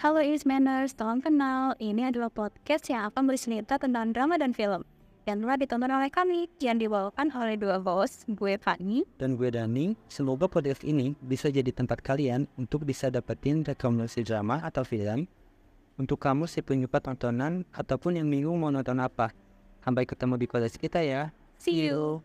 Halo Manners, Tolong kenal. Ini adalah podcast yang akan bercerita tentang drama dan film yang telah ditonton oleh kami yang dibawakan oleh dua bos, gue Fanny dan gue Dani. Semoga podcast ini bisa jadi tempat kalian untuk bisa dapetin rekomendasi drama atau film untuk kamu si penyuka tontonan ataupun yang bingung mau nonton apa. Sampai ketemu di podcast kita ya. See you.